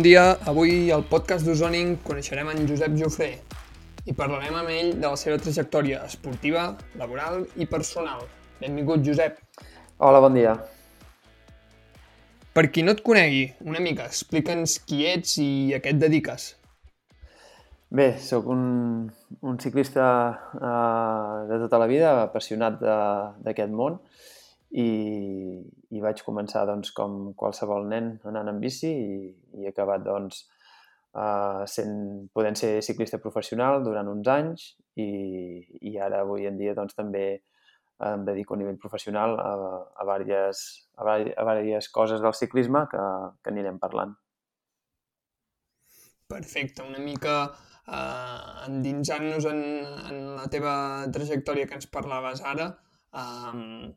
Bon dia, avui al podcast d'Ozoning coneixerem en Josep Jofré i parlarem amb ell de la seva trajectòria esportiva, laboral i personal. Benvingut, Josep. Hola, bon dia. Per qui no et conegui, una mica, explica'ns qui ets i a què et dediques. Bé, sóc un, un ciclista uh, de tota la vida, apassionat d'aquest món i, i vaig començar doncs, com qualsevol nen anant en bici i, i he acabat doncs, uh, sent, podent ser ciclista professional durant uns anys i, i ara avui en dia doncs, també em dedico a nivell professional a, a, diverses, a, diverses coses del ciclisme que, que anirem parlant. Perfecte, una mica eh, endinsant-nos en, en la teva trajectòria que ens parlaves ara, eh,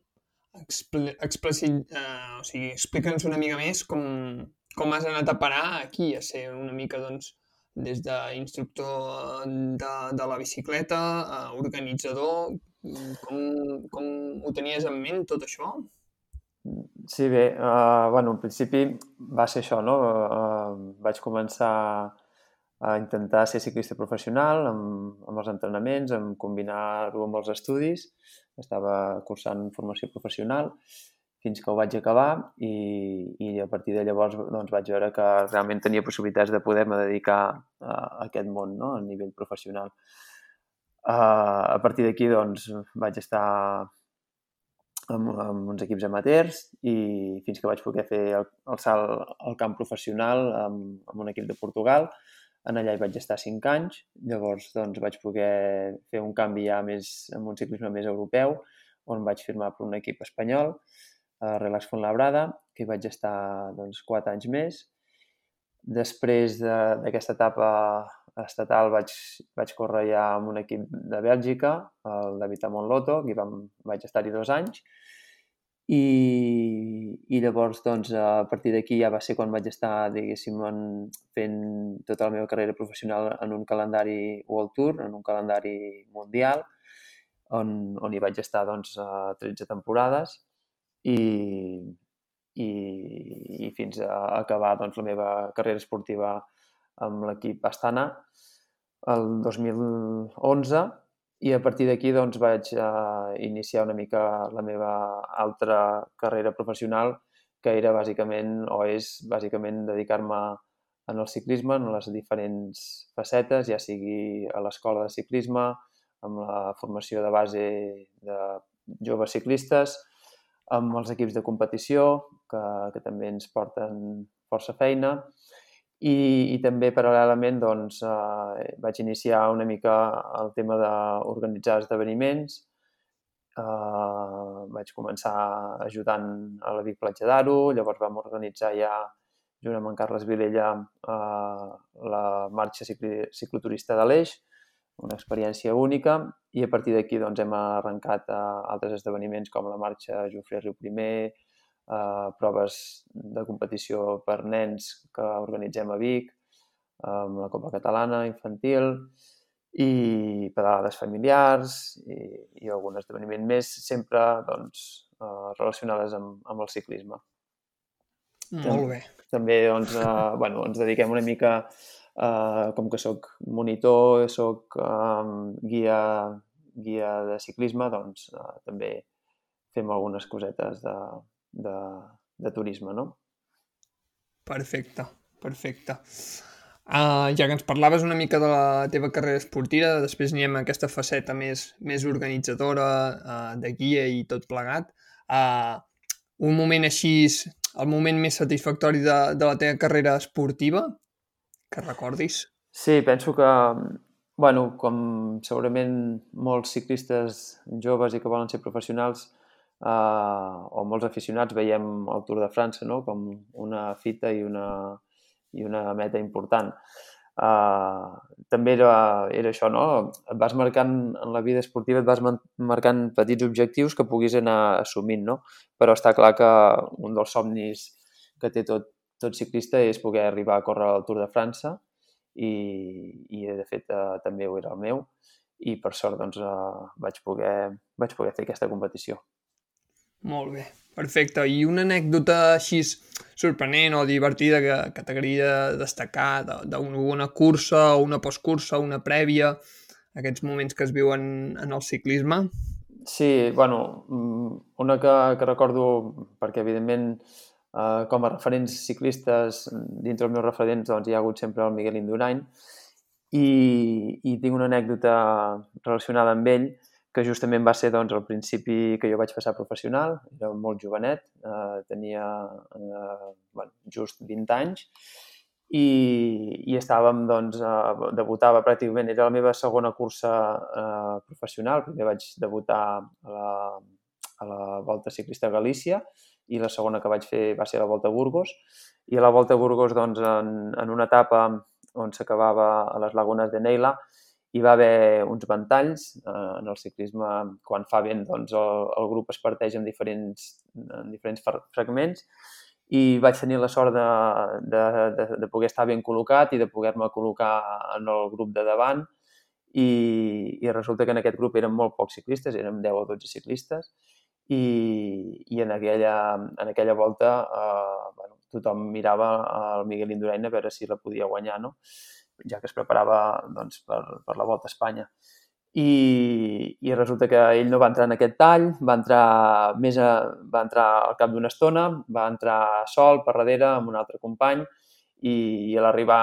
expli eh, o sigui, explica'ns una mica més com, com has anat a parar aquí, a ser una mica, doncs, des d'instructor de, de la bicicleta, a organitzador, com, com ho tenies en ment, tot això? Sí, bé, uh, bueno, en principi va ser això, no? Uh, vaig començar a intentar ser ciclista professional amb, amb els entrenaments, amb combinar-ho amb els estudis. Estava cursant formació professional fins que ho vaig acabar i, i a partir de llavors doncs, vaig veure que realment tenia possibilitats de poder-me dedicar a, aquest món no? a nivell professional. Uh, a partir d'aquí doncs, vaig estar amb, amb uns equips amateurs i fins que vaig poder fer el, el salt al camp professional amb, amb un equip de Portugal en allà hi vaig estar cinc anys, llavors doncs, vaig poder fer un canvi ja més amb un ciclisme més europeu, on vaig firmar per un equip espanyol, a Relax Labrada, que hi vaig estar doncs, quatre anys més. Després d'aquesta de, etapa estatal vaig, vaig córrer ja amb un equip de Bèlgica, el David Amon Loto, que vam, vaig estar-hi dos anys, i, i llavors, doncs, a partir d'aquí ja va ser quan vaig estar, diguéssim, en, fent tota la meva carrera professional en un calendari World Tour, en un calendari mundial, on, on hi vaig estar, doncs, a 13 temporades i, i, i fins a acabar, doncs, la meva carrera esportiva amb l'equip Astana el 2011 i a partir d'aquí doncs, vaig uh, iniciar una mica la meva altra carrera professional, que era bàsicament, o és bàsicament dedicar-me en el ciclisme, en les diferents facetes, ja sigui a l'escola de ciclisme, amb la formació de base de joves ciclistes, amb els equips de competició, que, que també ens porten força feina, i, i també paral·lelament doncs, eh, vaig iniciar una mica el tema d'organitzar esdeveniments. Eh, vaig començar ajudant a la Vic Platja d'Aro, llavors vam organitzar ja, junt amb en Carles Vilella, eh, la marxa cicli, cicloturista de l'Eix, una experiència única, i a partir d'aquí doncs, hem arrencat a altres esdeveniments com la marxa Jofre Riu Primer, eh, proves de competició per nens que organitzem a Vic, amb la Copa Catalana infantil i pedalades familiars i, i algun esdeveniment més, sempre doncs, eh, relacionades amb, amb el ciclisme. Molt bé. També doncs, eh, bueno, ens dediquem una mica, eh, com que sóc monitor, sóc eh, guia, guia de ciclisme, doncs eh, també fem algunes cosetes de, de, de turisme, no? Perfecte, perfecte. Uh, ja que ens parlaves una mica de la teva carrera esportiva, després anirem a aquesta faceta més, més organitzadora, uh, de guia i tot plegat. Uh, un moment així, el moment més satisfactori de, de la teva carrera esportiva, que recordis? Sí, penso que, bueno, com segurament molts ciclistes joves i que volen ser professionals, eh, o molts aficionats veiem el Tour de França no? com una fita i una, i una meta important. Uh, també era, era això, no? Et vas marcant en la vida esportiva, et vas marcant petits objectius que puguis anar assumint, no? Però està clar que un dels somnis que té tot, tot ciclista és poder arribar a córrer al Tour de França i, i de fet uh, també ho era el meu i per sort doncs uh, vaig poder, vaig poder fer aquesta competició. Molt bé, perfecte. I una anècdota així sorprenent o divertida que, que t'agradaria destacar d'una cursa o una postcursa, una prèvia, aquests moments que es viuen en el ciclisme? Sí, bueno, mm, una que, que recordo, perquè evidentment eh, com a referents ciclistes, dintre els meus referents doncs, hi ha hagut sempre el Miguel Indurain, i, i tinc una anècdota relacionada amb ell, que justament va ser doncs, al principi que jo vaig passar professional, era molt jovenet, eh, tenia eh, bueno, just 20 anys, i, i estàvem, doncs, eh, debutava pràcticament, era la meva segona cursa eh, professional, primer vaig debutar a la, a la Volta Ciclista Galícia i la segona que vaig fer va ser la Volta a Burgos, i a la Volta a Burgos, doncs, en, en una etapa on s'acabava a les lagunes de Neila, hi va haver uns ventalls eh, en el ciclisme. Quan fa vent, doncs, el, el grup es parteix en diferents, en diferents fragments i vaig tenir la sort de, de, de, de poder estar ben col·locat i de poder-me col·locar en el grup de davant i, i resulta que en aquest grup eren molt pocs ciclistes, érem 10 o 12 ciclistes i, i en, aquella, en aquella volta eh, bueno, tothom mirava el Miguel Indurain a veure si la podia guanyar, no? Ja que es preparava doncs, per, per la Volta a Espanya. I, I resulta que ell no va entrar en aquest tall, va entrar, més a, va entrar al cap d'una estona, va entrar sol per darrere amb un altre company i, i a l'arribar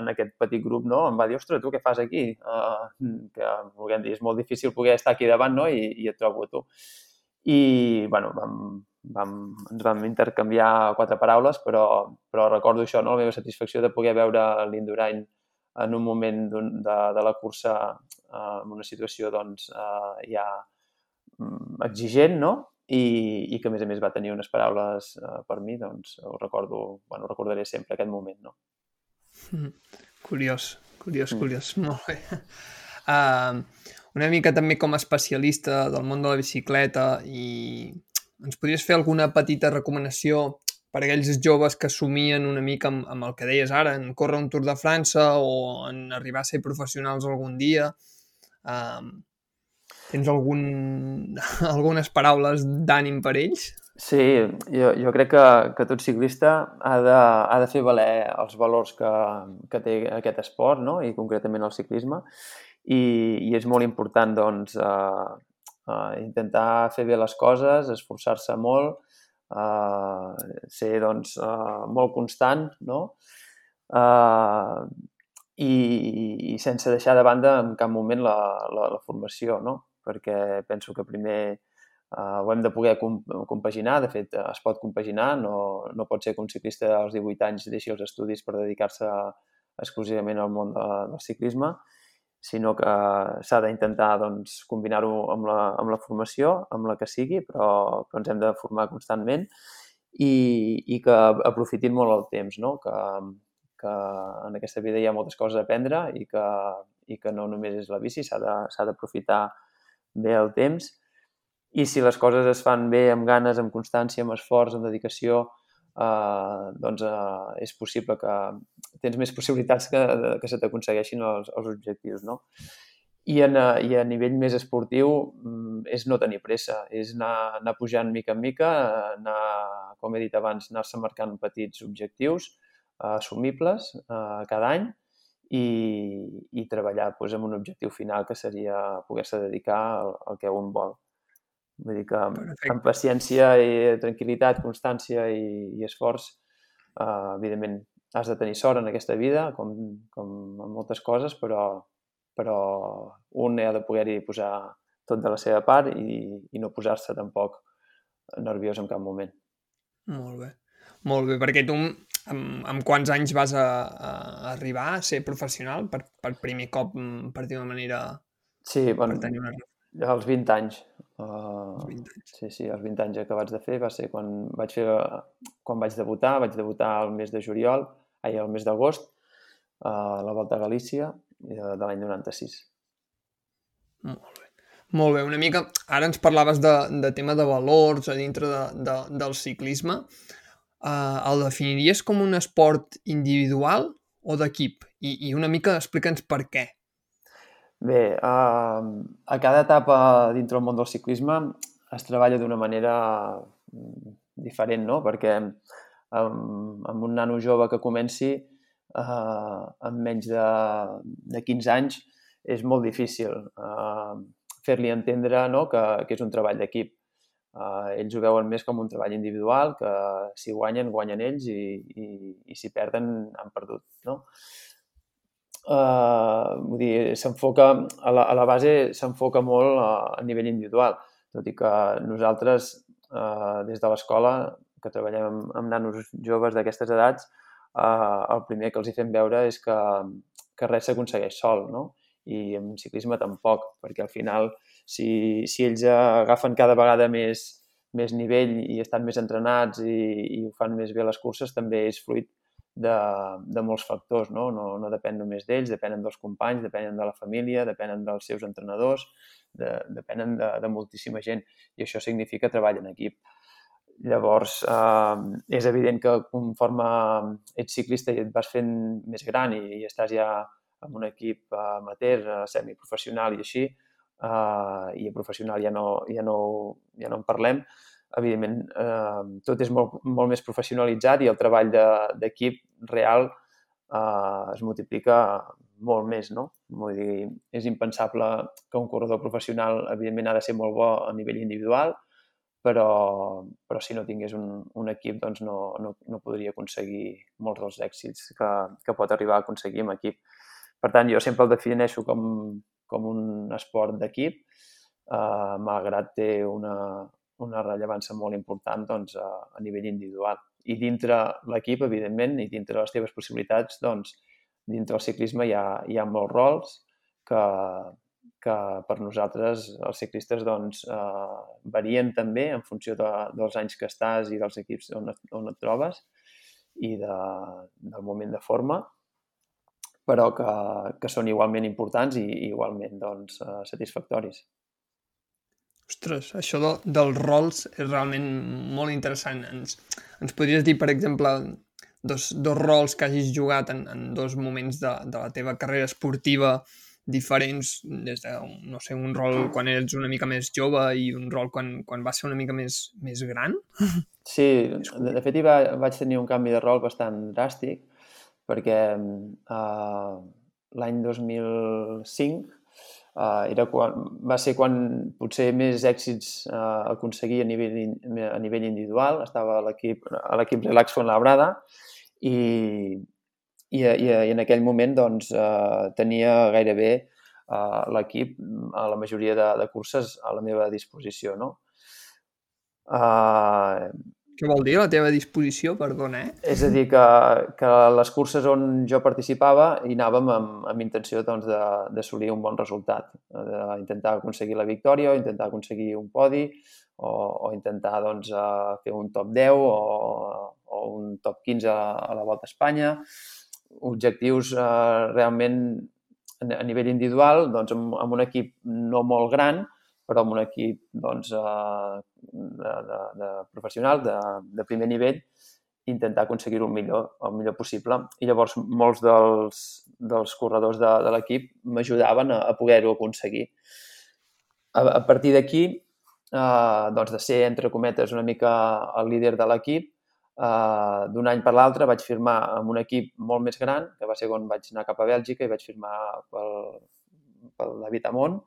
en aquest petit grup no, em va dir, ostres, tu què fas aquí? Uh, que, vulguem dir, és molt difícil poder estar aquí davant no? I, i et trobo a tu. I, bueno, vam, vam, ens vam intercanviar quatre paraules, però, però recordo això, no? la meva satisfacció de poder veure l'Indurain en un moment de, de la cursa eh, en una situació doncs, eh, ja mm, exigent, no? I, i que a més a més va tenir unes paraules eh, per mi, doncs ho recordo, bueno, recordaré sempre aquest moment, no? Mm. Curiós, curiós, curiós, mm. molt bé. Uh, una mica també com a especialista del món de la bicicleta i ens podries fer alguna petita recomanació per aquells joves que somien una mica amb, amb el que deies ara, en córrer un Tour de França o en arribar a ser professionals algun dia. Um, tens algun, algunes paraules d'ànim per ells? Sí, jo, jo crec que, que tot ciclista ha de, ha de fer valer els valors que, que té aquest esport, no? i concretament el ciclisme, i, i és molt important doncs, uh, uh, intentar fer bé les coses, esforçar-se molt, uh, ser doncs, uh, molt constant no? uh, i, i sense deixar de banda en cap moment la, la, la formació, no? perquè penso que primer uh, ho hem de poder compaginar, de fet es pot compaginar, no, no pot ser que un ciclista als 18 anys deixi els estudis per dedicar-se exclusivament al món de, del ciclisme, sinó que s'ha d'intentar doncs, combinar-ho amb, la, amb la formació, amb la que sigui, però, però ens hem de formar constantment i, i que aprofitin molt el temps, no? que, que en aquesta vida hi ha moltes coses a aprendre i que, i que no només és la bici, s'ha d'aprofitar bé el temps i si les coses es fan bé amb ganes, amb constància, amb esforç, amb dedicació, eh, doncs eh, és possible que tens més possibilitats que, que se t'aconsegueixin els, els objectius, no? I, en, eh, I a nivell més esportiu mm, és no tenir pressa, és anar, anar pujant mica en mica, anar, com he dit abans, anar-se marcant petits objectius eh, assumibles eh, cada any i, i treballar doncs, amb un objectiu final que seria poder-se dedicar al, al que un vol. Vull dir que Perfecte. amb paciència i tranquil·litat, constància i, i esforç, uh, evidentment has de tenir sort en aquesta vida, com, com en moltes coses, però, però un ha de poder-hi posar tot de la seva part i, i no posar-se tampoc nerviós en cap moment. Molt bé. Molt bé, perquè tu amb, amb quants anys vas a, a arribar a ser professional per, per primer cop, mm, per dir una manera... Sí, bueno, per tenir una... als 20 anys. Uh, 20 anys. Sí, sí, els 20 anys acabats de fer va ser quan vaig fer quan vaig debutar, vaig debutar al mes de juliol, ai, al mes d'agost, a la Volta a Galícia de, de l'any 96. Molt bé. Molt bé, una mica... Ara ens parlaves de, de tema de valors a dintre de, de, del ciclisme. Uh, el definiries com un esport individual o d'equip? I, I una mica explica'ns per què. Bé, uh, a cada etapa dintre del món del ciclisme es treballa d'una manera mm, diferent, no? Perquè amb, amb un nano jove que comenci eh, amb menys de, de 15 anys és molt difícil eh, fer-li entendre no? que, que és un treball d'equip. Uh, ells ho veuen més com un treball individual, que si guanyen, guanyen ells i, i, i si perden, han perdut. No? Uh, vull dir, s'enfoca, a, la, a la base s'enfoca molt a, a nivell individual, tot i que nosaltres, uh, des de l'escola, que treballem amb, amb nanos joves d'aquestes edats, uh, el primer que els hi fem veure és que, que res s'aconsegueix sol, no? I en ciclisme tampoc, perquè al final si, si ells agafen cada vegada més, més nivell i estan més entrenats i, i ho fan més bé les curses, també és fruit de, de molts factors, no? No, no depèn només d'ells, depenen dels companys, depenen de la família, depenen dels seus entrenadors, de, depenen de, de moltíssima gent i això significa treball en equip. Llavors, eh, és evident que conforme ets ciclista i et vas fent més gran i, i estàs ja amb un equip amateur, semiprofessional i així, uh, i a professional ja no, ja no, ja no en parlem, evidentment eh, tot és molt, molt més professionalitzat i el treball d'equip de, real eh, es multiplica molt més, no? Vull dir, és impensable que un corredor professional, evidentment, ha de ser molt bo a nivell individual, però, però si no tingués un, un equip doncs no, no, no podria aconseguir molts dels èxits que, que pot arribar a aconseguir amb equip. Per tant, jo sempre el defineixo com, com un esport d'equip, eh, malgrat té una, una rellevància molt important doncs, a, a nivell individual. I dintre l'equip, evidentment, i dintre les teves possibilitats, doncs, dintre el ciclisme hi ha, hi ha molts rols que, que per nosaltres, els ciclistes, doncs, eh, varien també en funció de, dels anys que estàs i dels equips on, on et trobes i de, del moment de forma però que, que són igualment importants i igualment doncs, eh, satisfactoris. Ostres, això de, dels rols és realment molt interessant. Ens, ens podries dir, per exemple, dos, dos rols que hagis jugat en, en dos moments de, de la teva carrera esportiva diferents, des de, no sé, un rol quan eres una mica més jove i un rol quan, quan va ser una mica més, més gran? Sí, de, de fet hi va, vaig tenir un canvi de rol bastant dràstic perquè uh, l'any 2005 uh, era quan, va ser quan potser més èxits uh, aconseguia a nivell, a nivell individual. Estava a l'equip Relax Labrada i, i, i, i en aquell moment doncs, uh, tenia gairebé uh, l'equip a la majoria de, de curses a la meva disposició. No? Uh, què vol dir la teva disposició, perdona, eh? És a dir, que, que les curses on jo participava hi anàvem amb, amb intenció doncs, d'assolir un bon resultat, d'intentar aconseguir la victòria o intentar aconseguir un podi o, o intentar doncs, fer un top 10 o, o un top 15 a, a la Volta a Espanya. Objectius eh, realment a nivell individual, doncs, amb, amb un equip no molt gran, però amb un equip doncs, eh, de, de, de professional de, de primer nivell intentar aconseguir-ho el millor, el millor possible. I llavors molts dels, dels corredors de, de l'equip m'ajudaven a, a poder-ho aconseguir. A, a partir d'aquí, eh, doncs de ser, entre cometes, una mica el líder de l'equip, eh, d'un any per l'altre vaig firmar amb un equip molt més gran, que va ser quan vaig anar cap a Bèlgica i vaig firmar pel, pel David Amont,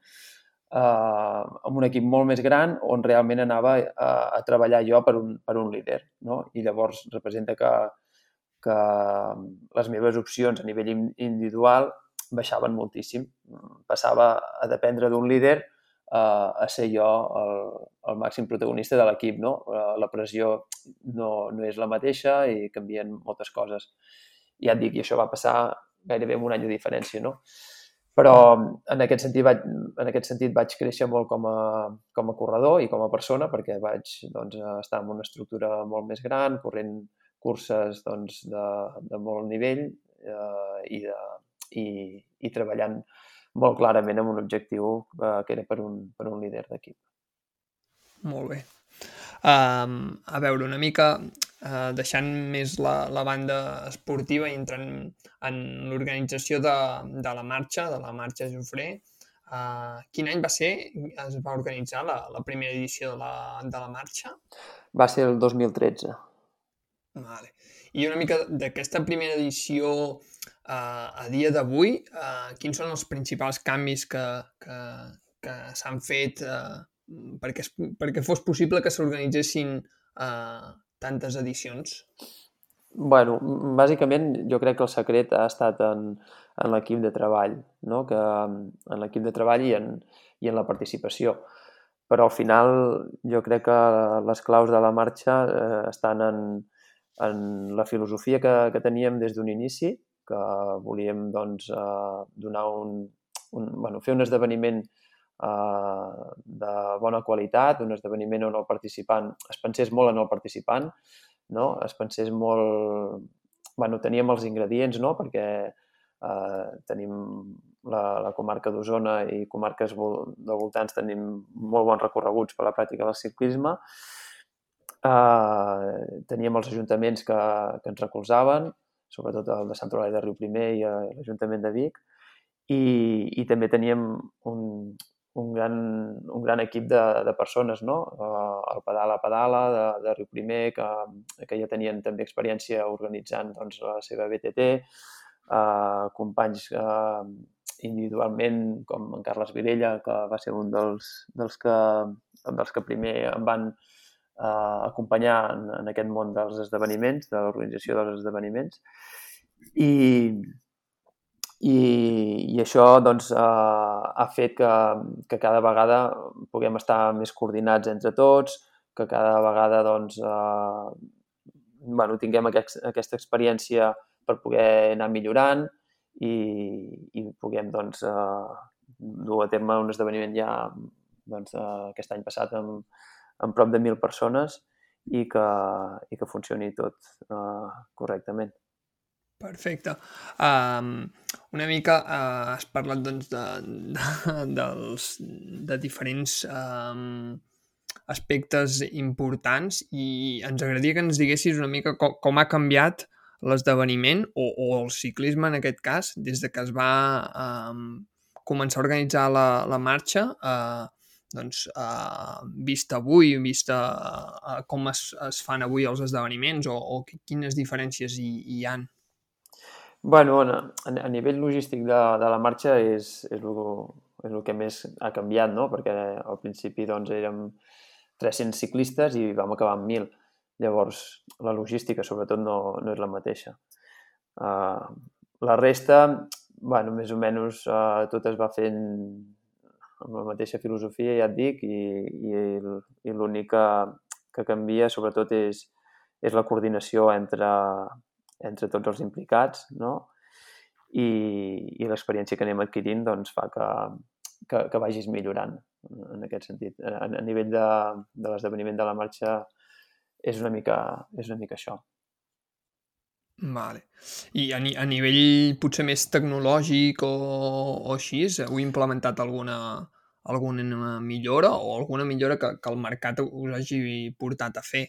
eh, amb un equip molt més gran on realment anava a, a treballar jo per un, per un líder. No? I llavors representa que, que les meves opcions a nivell individual baixaven moltíssim. Passava a dependre d'un líder eh, a ser jo el, el màxim protagonista de l'equip. No? Eh, la pressió no, no és la mateixa i canvien moltes coses. Ja et dic, i això va passar gairebé amb un any de diferència. No? Però en aquest sentit vaig, en aquest sentit vaig créixer molt com a, com a corredor i com a persona perquè vaig doncs, estar en una estructura molt més gran, corrent curses doncs, de, de molt nivell eh, i, de, i, i treballant molt clarament amb un objectiu eh, que era per un, per un líder d'equip. Molt bé. Um, a veure, una mica uh, deixant més la, la banda esportiva i entrant en l'organització de, de la marxa, de la marxa Jofré, Uh, quin any va ser, es va organitzar la, la primera edició de la, de la marxa? Va ser el 2013. Vale. I una mica d'aquesta primera edició uh, a dia d'avui, uh, quins són els principals canvis que, que, que s'han fet uh, perquè, perquè fos possible que s'organitzessin uh, tantes edicions? bueno, bàsicament jo crec que el secret ha estat en, en l'equip de treball, no? que, en l'equip de treball i en, i en la participació. Però al final jo crec que les claus de la marxa eh, estan en, en la filosofia que, que teníem des d'un inici, que volíem doncs, eh, donar un, un, bueno, fer un esdeveniment eh, de bona qualitat, un esdeveniment on el participant es pensés molt en el participant, no? es pensés molt... bueno, teníem els ingredients, no? perquè eh, tenim la, la comarca d'Osona i comarques de voltants tenim molt bons recorreguts per la pràctica del ciclisme. Eh, teníem els ajuntaments que, que ens recolzaven, sobretot el de Sant Olai de Riu Primer i eh, l'Ajuntament de Vic, i, i també teníem un, un gran, un gran equip de, de persones, no? Eh, el Pedala Pedala de, de Riu Primer, que, que ja tenien també experiència organitzant doncs, la seva BTT, eh, companys eh, individualment, com en Carles Virella, que va ser un dels, dels, que, dels que primer em van eh, acompanyar en, en aquest món dels esdeveniments, de l'organització dels esdeveniments. I, i, i això doncs, eh, ha fet que, que cada vegada puguem estar més coordinats entre tots, que cada vegada doncs, eh, bueno, tinguem aquest, aquesta experiència per poder anar millorant i, i puguem doncs, eh, dur a terme un esdeveniment ja doncs, eh, aquest any passat amb, amb prop de mil persones i que, i que funcioni tot eh, correctament. Perfecte. Um, una mica uh, has parlat doncs, de, de, dels, de diferents um, aspectes importants i ens agradaria que ens diguessis una mica com, com ha canviat l'esdeveniment o, o el ciclisme en aquest cas des de que es va um, començar a organitzar la, la marxa uh, doncs, uh, vist avui, vist uh, com es, es fan avui els esdeveniments o, o quines diferències hi, hi han? Bueno, a, a nivell logístic de, de la marxa és, és, el, és el que més ha canviat, no? perquè al principi doncs, érem 300 ciclistes i vam acabar amb 1.000. Llavors, la logística, sobretot, no, no és la mateixa. Uh, la resta, bueno, més o menys uh, tot es va fent amb la mateixa filosofia, ja et dic, i, i, i l'únic que, que canvia, sobretot, és, és la coordinació entre, entre tots els implicats, no? I, i l'experiència que anem adquirint doncs, fa que, que, que vagis millorant en aquest sentit. A, a nivell de, de l'esdeveniment de la marxa és una mica, és una mica això. Vale. I a, ni, a nivell potser més tecnològic o, o així, heu implementat alguna, alguna millora o alguna millora que, que el mercat us hagi portat a fer?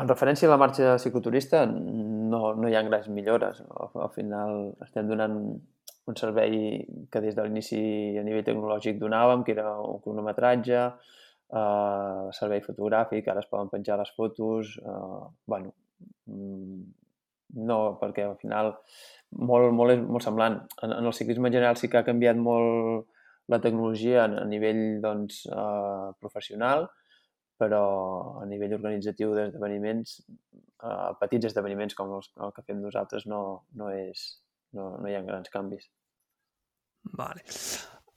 En referència a la marxa cicloturista, no, no hi ha grans millores. Al, al final estem donant un servei que des de l'inici a nivell tecnològic donàvem, que era un cronometratge, eh, servei fotogràfic, ara es poden penjar les fotos... Eh, bueno, mm, no, perquè al final molt, molt, molt semblant. En, en el ciclisme en general sí que ha canviat molt la tecnologia a, a nivell doncs, eh, professional, a nivell organitzatiu d'esdeveniments, eh, petits esdeveniments com els, el que fem nosaltres no, no, és, no, no hi ha grans canvis. Vale.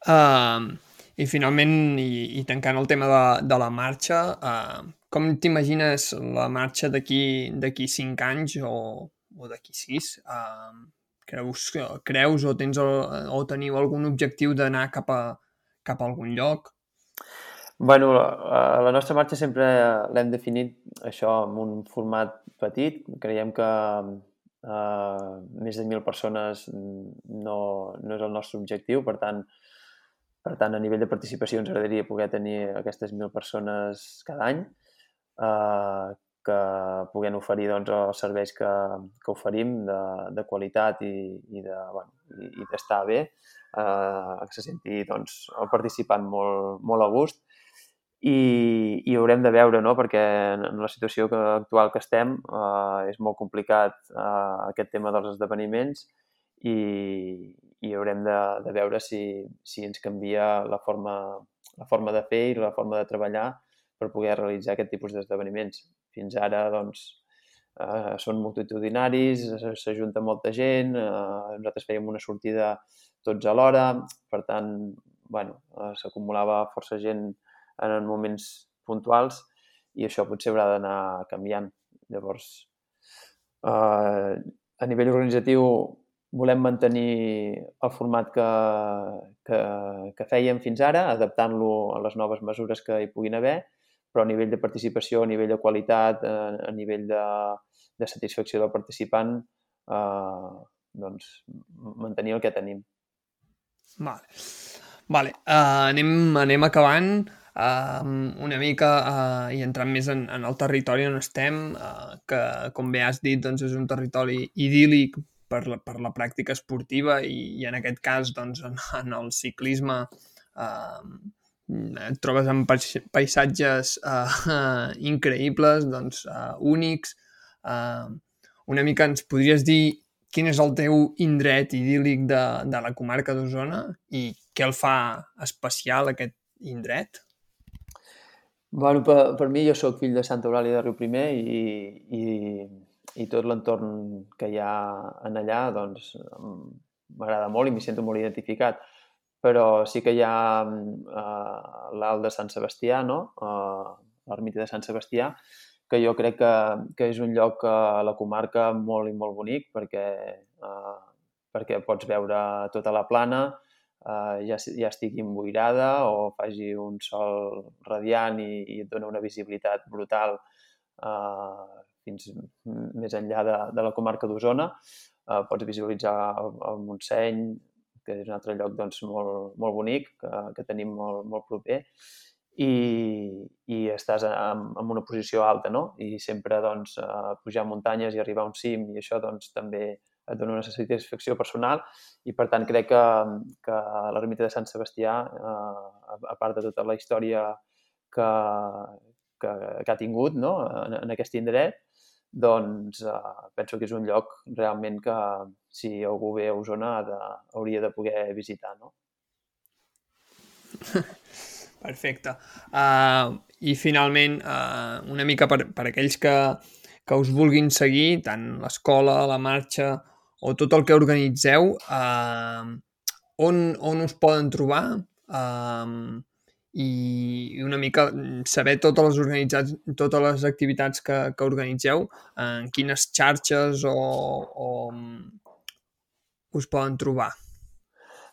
Uh, I finalment, i, i tancant el tema de, de la marxa, uh, com t'imagines la marxa d'aquí cinc anys o, o d'aquí sis? Uh, creus, creus o, tens el, o teniu algun objectiu d'anar cap, a, cap a algun lloc? Bueno, la, la nostra marxa sempre l'hem definit això amb un format petit. Creiem que eh, més de 1.000 persones no, no és el nostre objectiu, per tant, per tant, a nivell de participació ens agradaria poder tenir aquestes 1.000 persones cada any, eh, que puguem oferir doncs, els serveis que, que oferim de, de qualitat i, i de, bueno, i, i d'estar bé, eh, que se senti doncs, el participant molt, molt a gust i, i haurem de veure, no? perquè en la situació que, actual que estem eh, és molt complicat eh, aquest tema dels esdeveniments i, i haurem de, de veure si, si ens canvia la forma, la forma de fer i la forma de treballar per poder realitzar aquest tipus d'esdeveniments. Fins ara, doncs, eh, són multitudinaris, s'ajunta molta gent, eh, nosaltres fèiem una sortida tots alhora, per tant, bueno, eh, s'acumulava força gent en moments puntuals i això potser haurà d'anar canviant. Llavors, eh, a nivell organitzatiu volem mantenir el format que, que, que fèiem fins ara, adaptant-lo a les noves mesures que hi puguin haver, però a nivell de participació, a nivell de qualitat, a, a nivell de, de satisfacció del participant, eh, doncs mantenir el que tenim. Vale. Vale. Uh, anem, anem acabant uh, una mica uh, i entrant més en, en el territori on estem, uh, que com bé has dit doncs és un territori idíl·lic per la, per la pràctica esportiva i, i en aquest cas doncs, en, en el ciclisme uh, et trobes amb paisatges uh, increïbles, doncs, uh, únics. Uh, una mica ens podries dir quin és el teu indret idíl·lic de, de la comarca d'Osona i què el fa especial aquest indret? Bueno, per, per mi jo sóc fill de Santa Eulàlia de Riu Primer i, i, i tot l'entorn que hi ha en allà doncs m'agrada molt i m'hi sento molt identificat però sí que hi ha uh, l'alt de Sant Sebastià, no? uh, l'ermita de Sant Sebastià, que jo crec que, que és un lloc a la comarca molt i molt bonic perquè, uh, perquè pots veure tota la plana, uh, ja, ja estigui emboirada o faci un sol radiant i, i et dona una visibilitat brutal uh, fins més enllà de, de la comarca d'Osona. Uh, pots visualitzar el, el Montseny, que és un altre lloc doncs, molt, molt bonic, que, que tenim molt, molt proper, i, i estàs en, en una posició alta, no? I sempre doncs, pujar muntanyes i arribar a un cim i això doncs, també et dona una satisfacció personal i per tant crec que, que l'ermita de Sant Sebastià, eh, a part de tota la història que, que, que ha tingut no? en, en aquest indret, doncs eh, penso que és un lloc realment que si algú ve a Osona de, hauria de poder visitar, no? Perfecte. Uh, I finalment, uh, una mica per, per aquells que, que us vulguin seguir, tant l'escola, la marxa o tot el que organitzeu, uh, on, on us poden trobar? Uh, i una mica saber totes les organitzats, totes les activitats que, que organitzeu, en quines xarxes o, o us poden trobar.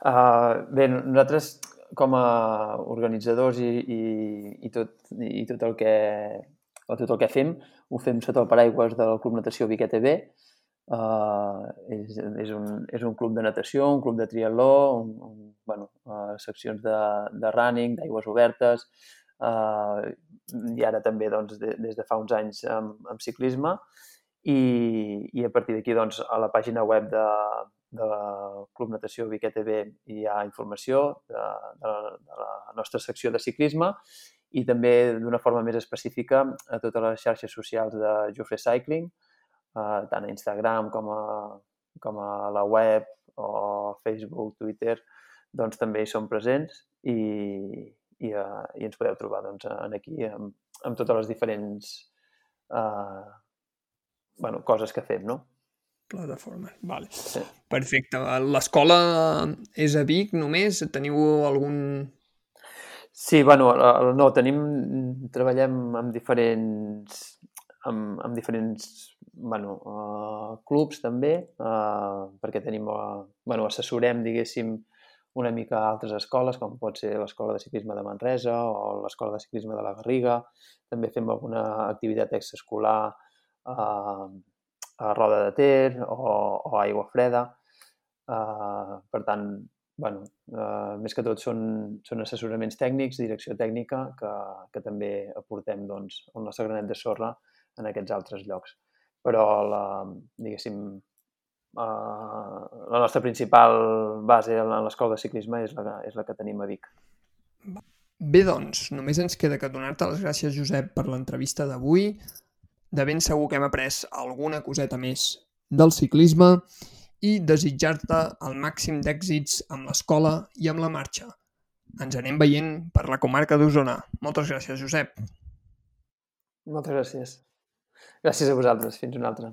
Uh, bé, nosaltres com a organitzadors i, i, i, tot, i tot, el que, tot el que fem ho fem sota el paraigües del Club Natació Viquet TV. Uh, és, és, un, és un club de natació, un club de triatló, un, un bueno, uh, seccions de, de running, d'aigües obertes, uh, i ara també doncs, de, des de fa uns anys amb, amb ciclisme. I, I a partir d'aquí, doncs, a la pàgina web de, de Club Natació Viquer TV hi ha informació de, de, de la nostra secció de ciclisme i també d'una forma més específica a totes les xarxes socials de Jofre Cycling, eh, tant a Instagram com a, com a la web o Facebook, Twitter, doncs també hi som presents i, i, uh, i ens podeu trobar doncs, en aquí amb, amb totes les diferents uh, bueno, coses que fem, no? Plataformes, vale. Sí. Perfecte. L'escola és a Vic només? Teniu algun... Sí, bueno, no, tenim, treballem amb diferents, amb, amb diferents bueno, uh, clubs també, uh, perquè tenim, uh, bueno, assessorem, diguéssim, una mica a altres escoles, com pot ser l'Escola de Ciclisme de Manresa o l'Escola de Ciclisme de la Garriga. També fem alguna activitat extraescolar eh, a Roda de Ter o, o Aigua Freda. Eh, per tant, bueno, eh, més que tot són, són assessoraments tècnics, direcció tècnica, que, que també aportem doncs, el nostre granet de sorra en aquests altres llocs. Però, la, diguéssim, uh, la nostra principal base en l'escola de ciclisme és la, és la que tenim a Vic. Bé, doncs, només ens queda que donar-te les gràcies, Josep, per l'entrevista d'avui. De ben segur que hem après alguna coseta més del ciclisme i desitjar-te el màxim d'èxits amb l'escola i amb la marxa. Ens anem veient per la comarca d'Osona. Moltes gràcies, Josep. Moltes gràcies. Gràcies a vosaltres. Fins una altra.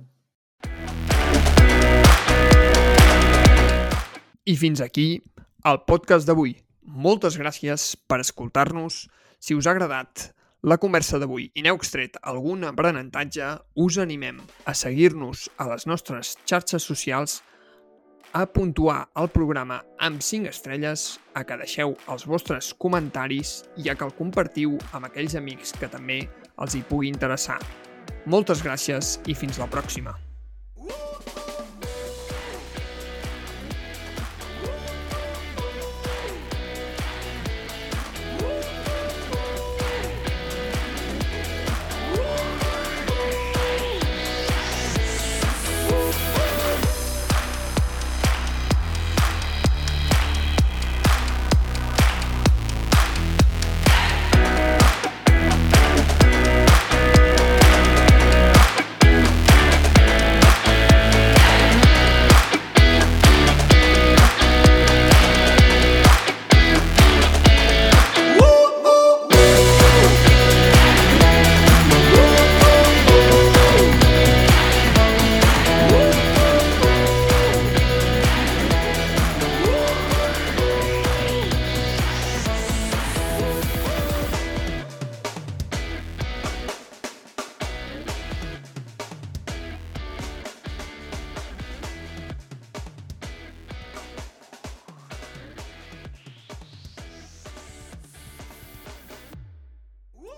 I fins aquí el podcast d'avui. Moltes gràcies per escoltar-nos. Si us ha agradat la conversa d'avui i n'heu extret algun aprenentatge, us animem a seguir-nos a les nostres xarxes socials, a puntuar el programa amb 5 estrelles, a que deixeu els vostres comentaris i a que el compartiu amb aquells amics que també els hi pugui interessar. Moltes gràcies i fins la pròxima.